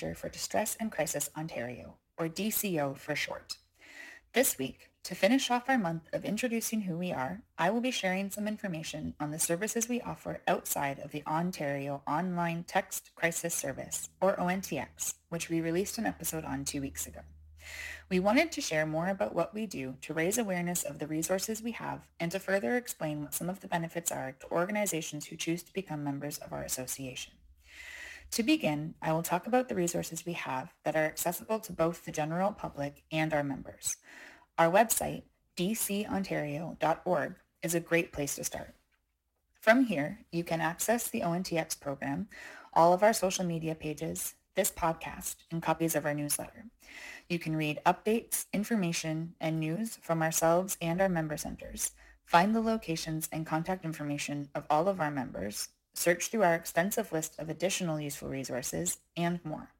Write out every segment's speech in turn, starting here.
Manager for Distress and Crisis Ontario, or DCO for short. This week, to finish off our month of introducing who we are, I will be sharing some information on the services we offer outside of the Ontario Online Text Crisis Service, or ONTX, which we released an episode on two weeks ago. We wanted to share more about what we do to raise awareness of the resources we have and to further explain what some of the benefits are to organizations who choose to become members of our association. To begin, I will talk about the resources we have that are accessible to both the general public and our members. Our website, dcontario.org, is a great place to start. From here, you can access the ONTX program, all of our social media pages, this podcast, and copies of our newsletter. You can read updates, information, and news from ourselves and our member centers, find the locations and contact information of all of our members, search through our extensive list of additional useful resources, and more.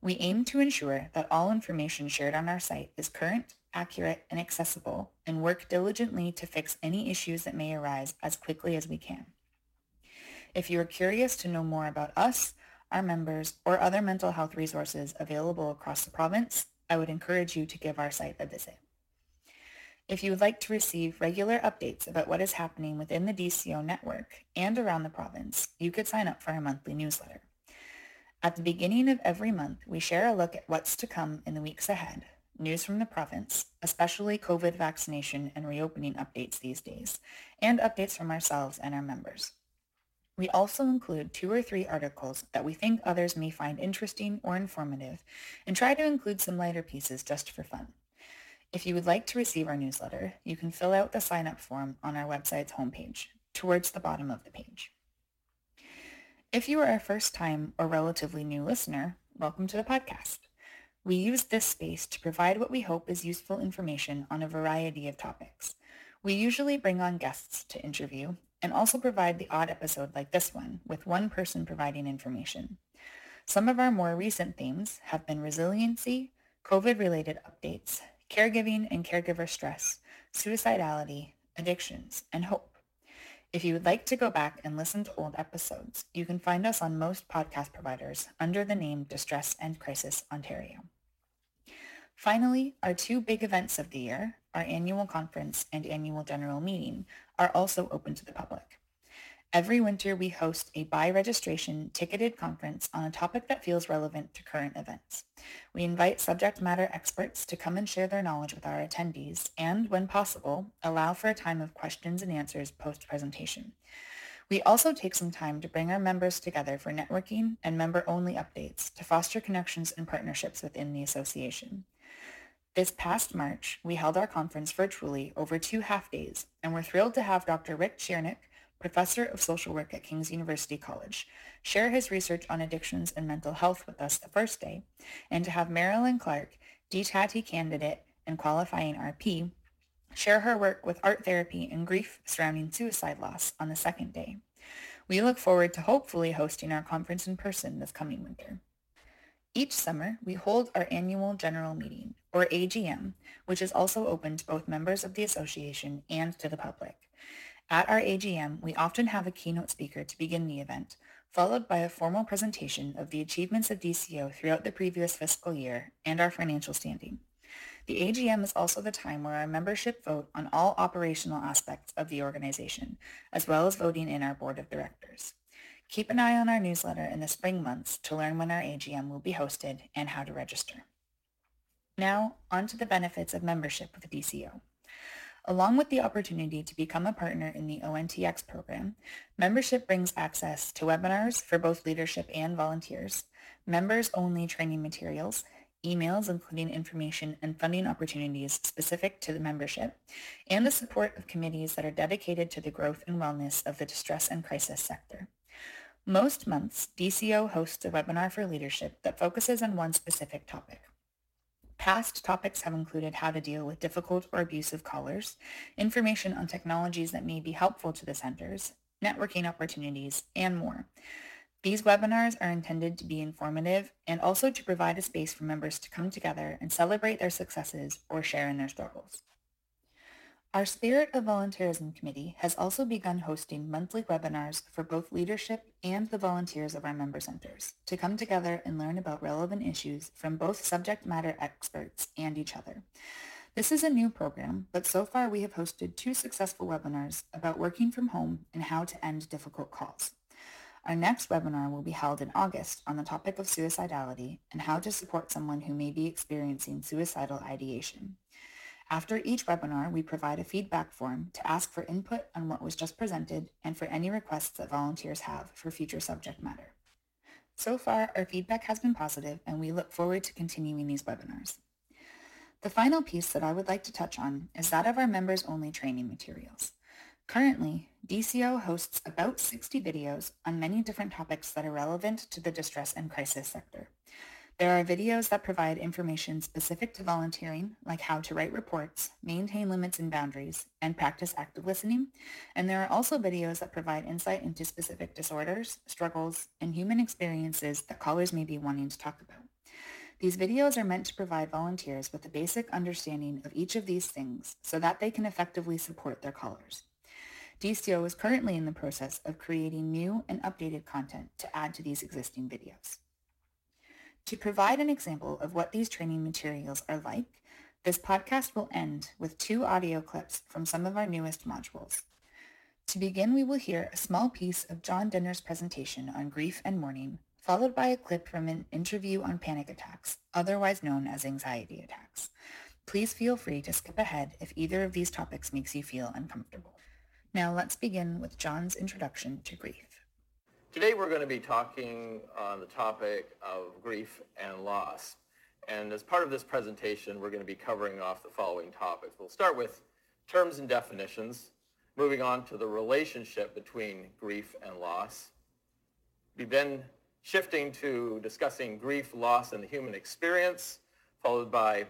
We aim to ensure that all information shared on our site is current, accurate, and accessible, and work diligently to fix any issues that may arise as quickly as we can. If you are curious to know more about us, our members, or other mental health resources available across the province, I would encourage you to give our site a visit. If you would like to receive regular updates about what is happening within the DCO network and around the province, you could sign up for our monthly newsletter. At the beginning of every month, we share a look at what's to come in the weeks ahead, news from the province, especially COVID vaccination and reopening updates these days, and updates from ourselves and our members. We also include two or three articles that we think others may find interesting or informative, and try to include some lighter pieces just for fun. If you would like to receive our newsletter, you can fill out the sign-up form on our website's homepage, towards the bottom of the page. If you are a first-time or relatively new listener, welcome to the podcast. We use this space to provide what we hope is useful information on a variety of topics. We usually bring on guests to interview and also provide the odd episode like this one, with one person providing information. Some of our more recent themes have been resiliency, COVID-related updates, caregiving and caregiver stress, suicidality, addictions, and hope. If you would like to go back and listen to old episodes, you can find us on most podcast providers under the name Distress and Crisis Ontario. Finally, our two big events of the year, our annual conference and annual general meeting, are also open to the public. Every winter, we host a by-registration ticketed conference on a topic that feels relevant to current events. We invite subject matter experts to come and share their knowledge with our attendees and, when possible, allow for a time of questions and answers post-presentation. We also take some time to bring our members together for networking and member-only updates to foster connections and partnerships within the association. This past March, we held our conference virtually over two half days, and we're thrilled to have Dr. Rick Csiernik, professor of social work at King's University College, share his research on addictions and mental health with us the first day, and to have Marilyn Clark, DTATI candidate and qualifying RP, share her work with art therapy and grief surrounding suicide loss on the second day. We look forward to hopefully hosting our conference in person this coming winter. Each summer, we hold our annual general meeting, or AGM, which is also open to both members of the association and to the public. At our AGM, we often have a keynote speaker to begin the event, followed by a formal presentation of the achievements of DCO throughout the previous fiscal year and our financial standing. The AGM is also the time where our membership vote on all operational aspects of the organization, as well as voting in our board of directors. Keep an eye on our newsletter in the spring months to learn when our AGM will be hosted and how to register. Now, on to the benefits of membership with DCO. Along with the opportunity to become a partner in the ONTX program, membership brings access to webinars for both leadership and volunteers, members-only training materials, emails including information and funding opportunities specific to the membership, and the support of committees that are dedicated to the growth and wellness of the distress and crisis sector. Most months, DCO hosts a webinar for leadership that focuses on one specific topic. Past topics have included how to deal with difficult or abusive callers, information on technologies that may be helpful to the centers, networking opportunities, and more. These webinars are intended to be informative and also to provide a space for members to come together and celebrate their successes or share in their struggles. Our Spirit of Volunteerism Committee has also begun hosting monthly webinars for both leadership and the volunteers of our member centers to come together and learn about relevant issues from both subject matter experts and each other. This is a new program, but so far we have hosted two successful webinars about working from home and how to end difficult calls. Our next webinar will be held in August on the topic of suicidality and how to support someone who may be experiencing suicidal ideation. After each webinar, we provide a feedback form to ask for input on what was just presented and for any requests that volunteers have for future subject matter. So far, our feedback has been positive and we look forward to continuing these webinars. The final piece that I would like to touch on is that of our members-only training materials. Currently, DCO hosts about 60 videos on many different topics that are relevant to the distress and crisis sector. There are videos that provide information specific to volunteering, like how to write reports, maintain limits and boundaries, and practice active listening. And there are also videos that provide insight into specific disorders, struggles, and human experiences that callers may be wanting to talk about. These videos are meant to provide volunteers with a basic understanding of each of these things so that they can effectively support their callers. DCO is currently in the process of creating new and updated content to add to these existing videos. To provide an example of what these training materials are like, this podcast will end with two audio clips from some of our newest modules. To begin, we will hear a small piece of John Denner's presentation on grief and mourning, followed by a clip from an interview on panic attacks, otherwise known as anxiety attacks. Please feel free to skip ahead if either of these topics makes you feel uncomfortable. Now let's begin with John's introduction to grief. Today we're going to be talking on the topic of grief and loss. And as part of this presentation, we're going to be covering off the following topics. We'll start with terms and definitions, moving on to the relationship between grief and loss. We then shifting to discussing grief, loss, and the human experience, followed by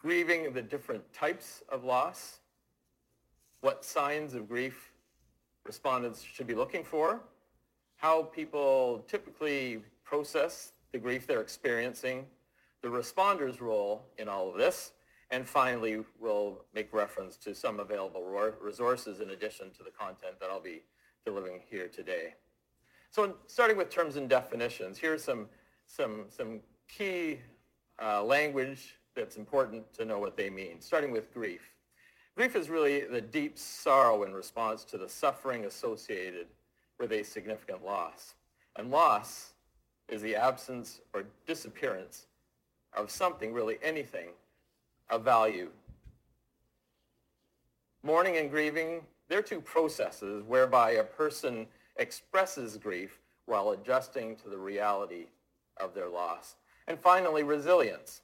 grieving the different types of loss, what signs of grief respondents should be looking for, how people typically process the grief they're experiencing, the responder's role in all of this, and finally, we'll make reference to some available resources in addition to the content that I'll be delivering here today. So starting with terms and definitions, here's some, some, some key uh, language that's important to know what they mean, starting with grief. Grief is really the deep sorrow in response to the suffering associated with a significant loss. And loss is the absence or disappearance of something, really anything, of value. Mourning and grieving, they're two processes whereby a person expresses grief while adjusting to the reality of their loss. And finally, resilience.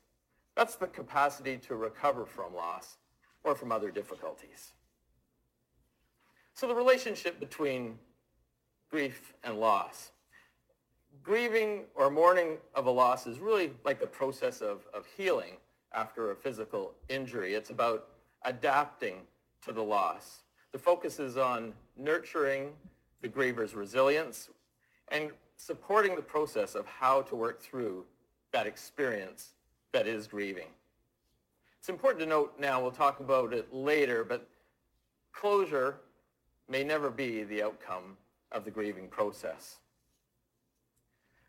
That's the capacity to recover from loss or from other difficulties. So the relationship between grief and loss. Grieving or mourning of a loss is really like the process of, of healing after a physical injury. It's about adapting to the loss. The focus is on nurturing the griever's resilience and supporting the process of how to work through that experience that is grieving. It's important to note now, we'll talk about it later, but closure may never be the outcome of the grieving process.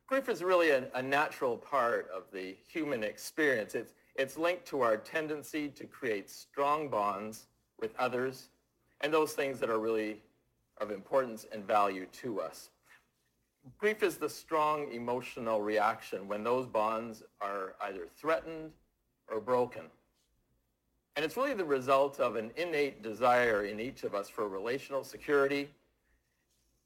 Grief is really a, a natural part of the human experience. It's, it's linked to our tendency to create strong bonds with others and those things that are really of importance and value to us. Grief is the strong emotional reaction when those bonds are either threatened or broken. And it's really the result of an innate desire in each of us for relational security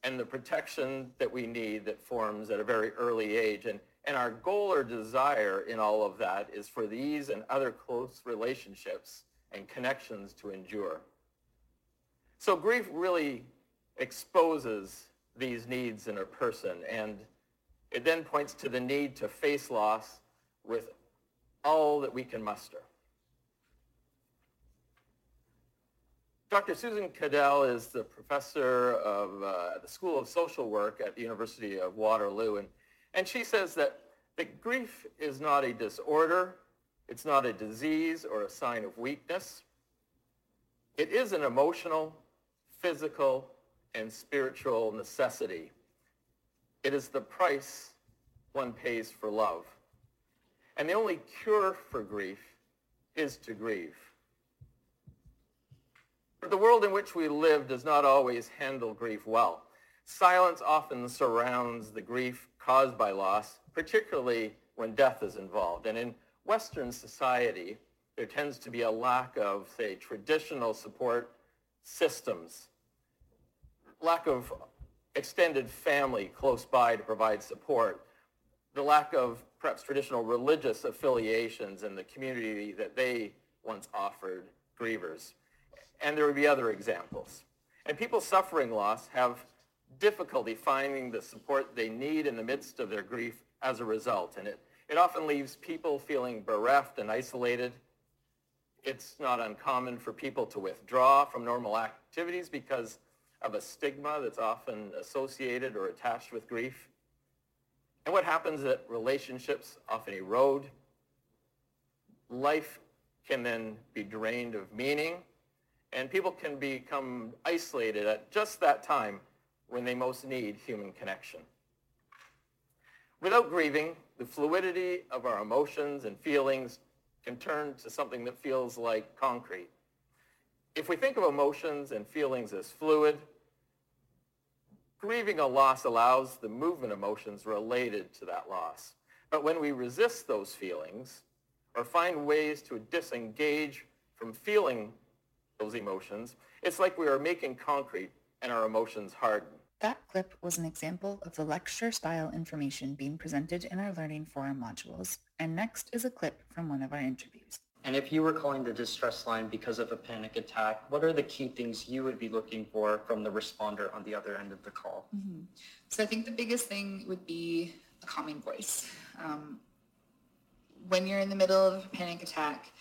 and the protection that we need that forms at a very early age. And, and our goal or desire in all of that is for these and other close relationships and connections to endure. So grief really exposes these needs in a person and it then points to the need to face loss with all that we can muster. Dr. Susan Cadell is the professor of uh, the School of Social Work at the University of Waterloo, and, and she says that, that grief is not a disorder, it's not a disease or a sign of weakness. It is an emotional, physical, and spiritual necessity. It is the price one pays for love. And the only cure for grief is to grieve. The world in which we live does not always handle grief well. Silence often surrounds the grief caused by loss, particularly when death is involved. And in Western society, there tends to be a lack of, say, traditional support systems, lack of extended family close by to provide support, the lack of perhaps traditional religious affiliations in the community that they once offered grievers. And there would be other examples. And people suffering loss have difficulty finding the support they need in the midst of their grief as a result. And it, it often leaves people feeling bereft and isolated. It's not uncommon for people to withdraw from normal activities because of a stigma that's often associated or attached with grief. And what happens is that relationships often erode. Life can then be drained of meaning and people can become isolated at just that time when they most need human connection. Without grieving, the fluidity of our emotions and feelings can turn to something that feels like concrete. If we think of emotions and feelings as fluid, grieving a loss allows the movement of emotions related to that loss. But when we resist those feelings or find ways to disengage from feeling those emotions, it's like we are making concrete and our emotions harden. That clip was an example of the lecture-style information being presented in our Learning Forum modules, and next is a clip from one of our interviews. And if you were calling the distress line because of a panic attack, what are the key things you would be looking for from the responder on the other end of the call? Mm-hmm. So I think the biggest thing would be a calming voice. Um, when you're in the middle of a panic attack,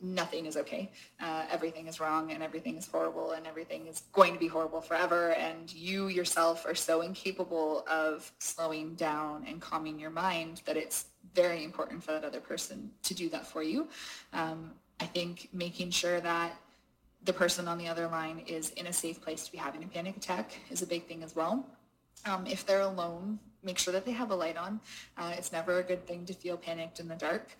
nothing is okay. Uh, everything is wrong and everything is horrible and everything is going to be horrible forever. And you yourself are so incapable of slowing down and calming your mind that it's very important for that other person to do that for you. Um, I think making sure that the person on the other line is in a safe place to be having a panic attack is a big thing as well. Um, if they're alone, make sure that they have a light on. Uh, it's never a good thing to feel panicked in the dark.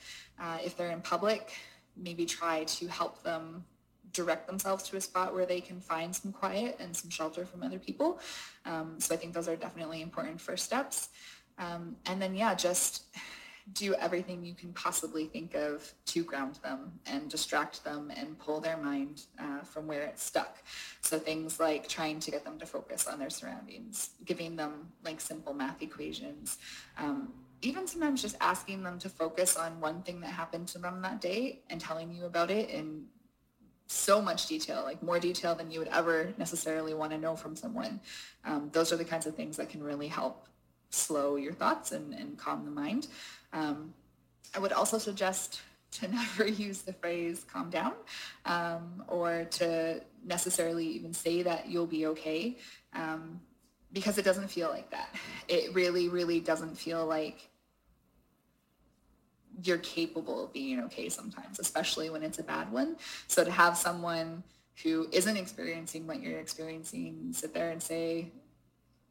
Uh, if they're in public, maybe try to help them direct themselves to a spot where they can find some quiet and some shelter from other people. Um, so I think those are definitely important first steps. Um, and then, yeah, just do everything you can possibly think of to ground them and distract them and pull their mind uh, from where it's stuck. So things like trying to get them to focus on their surroundings, giving them like simple math equations, um, even sometimes just asking them to focus on one thing that happened to them that day and telling you about it in so much detail, like more detail than you would ever necessarily want to know from someone. Um, those are the kinds of things that can really help slow your thoughts and, and calm the mind. Um, I would also suggest to never use the phrase calm down um, or to necessarily even say that you'll be okay. um, because it doesn't feel like that. It really, really doesn't feel like you're capable of being okay sometimes, especially when it's a bad one. So to have someone who isn't experiencing what you're experiencing sit there and say,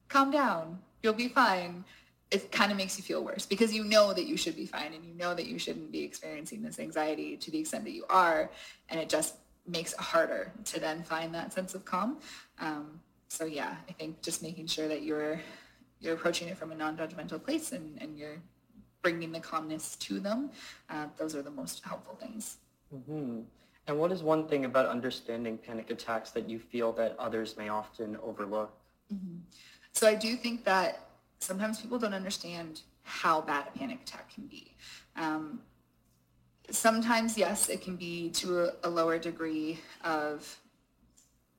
calm down, you'll be fine, it kind of makes you feel worse because you know that you should be fine and you know that you shouldn't be experiencing this anxiety to the extent that you are. And it just makes it harder to then find that sense of calm. Um, so yeah, I think just making sure that you're you're approaching it from a non-judgmental place and, and you're bringing the calmness to them. Uh, those are the most helpful things. Mm-hmm. And what is one thing about understanding panic attacks that you feel that others may often overlook? Mm-hmm. So I do think that sometimes people don't understand how bad a panic attack can be. Um, sometimes, yes, it can be to a, a lower degree of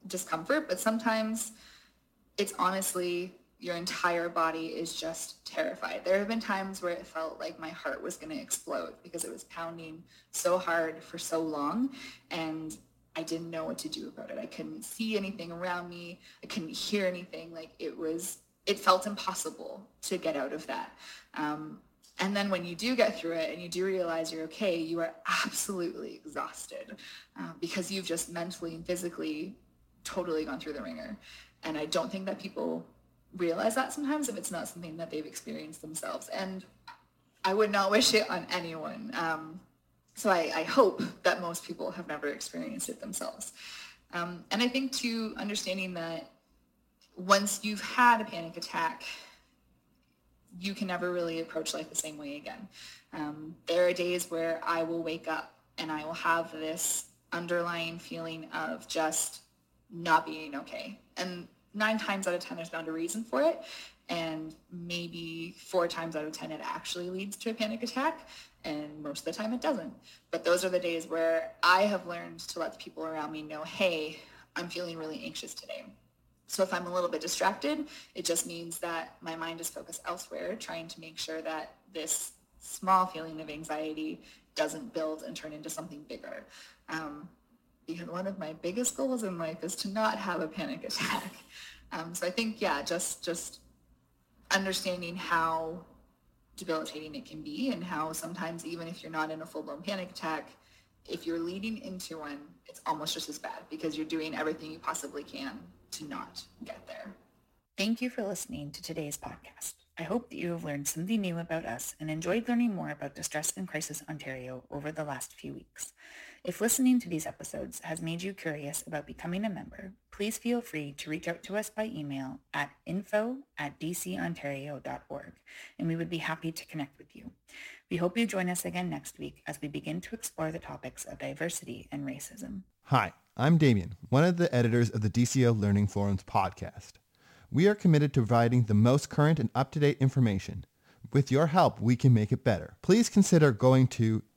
discomfort, but sometimes it's honestly your entire body is just terrified. There have been times where it felt like my heart was going to explode because it was pounding so hard for so long and I didn't know what to do about it. I couldn't see anything around me. I couldn't hear anything. Like it was, it felt impossible to get out of that. Um, and then when you do get through it and you do realize you're okay, you are absolutely exhausted uh, because you've just mentally and physically totally gone through the wringer. And I don't think that people realize that sometimes if it's not something that they've experienced themselves. And I would not wish it on anyone. Um, so I, I, hope that most people have never experienced it themselves. Um, and I think too, understanding that once you've had a panic attack, you can never really approach life the same way again. Um, there are days where I will wake up and I will have this underlying feeling of just not being okay. And nine times out of 10, there's found a reason for it. And maybe four times out of 10, it actually leads to a panic attack. And most of the time it doesn't. But those are the days where I have learned to let the people around me know, hey, I'm feeling really anxious today. So if I'm a little bit distracted, it just means that my mind is focused elsewhere, trying to make sure that this small feeling of anxiety doesn't build and turn into something bigger. Um, because one of my biggest goals in life is to not have a panic attack. Um, so I think, yeah, just just understanding how debilitating it can be and how sometimes even if you're not in a full-blown panic attack, if you're leading into one, it's almost just as bad because you're doing everything you possibly can to not get there. Thank you for listening to today's podcast. I hope that you have learned something new about us and enjoyed learning more about Distress and Crisis Ontario over the last few weeks. If listening to these episodes has made you curious about becoming a member, please feel free to reach out to us by email at info at dcontario.org, and we would be happy to connect with you. We hope you join us again next week as we begin to explore the topics of diversity and racism. Hi, I'm Damien, one of the editors of the DCO Learning Forums podcast. We are committed to providing the most current and up-to-date information. With your help, we can make it better. Please consider going to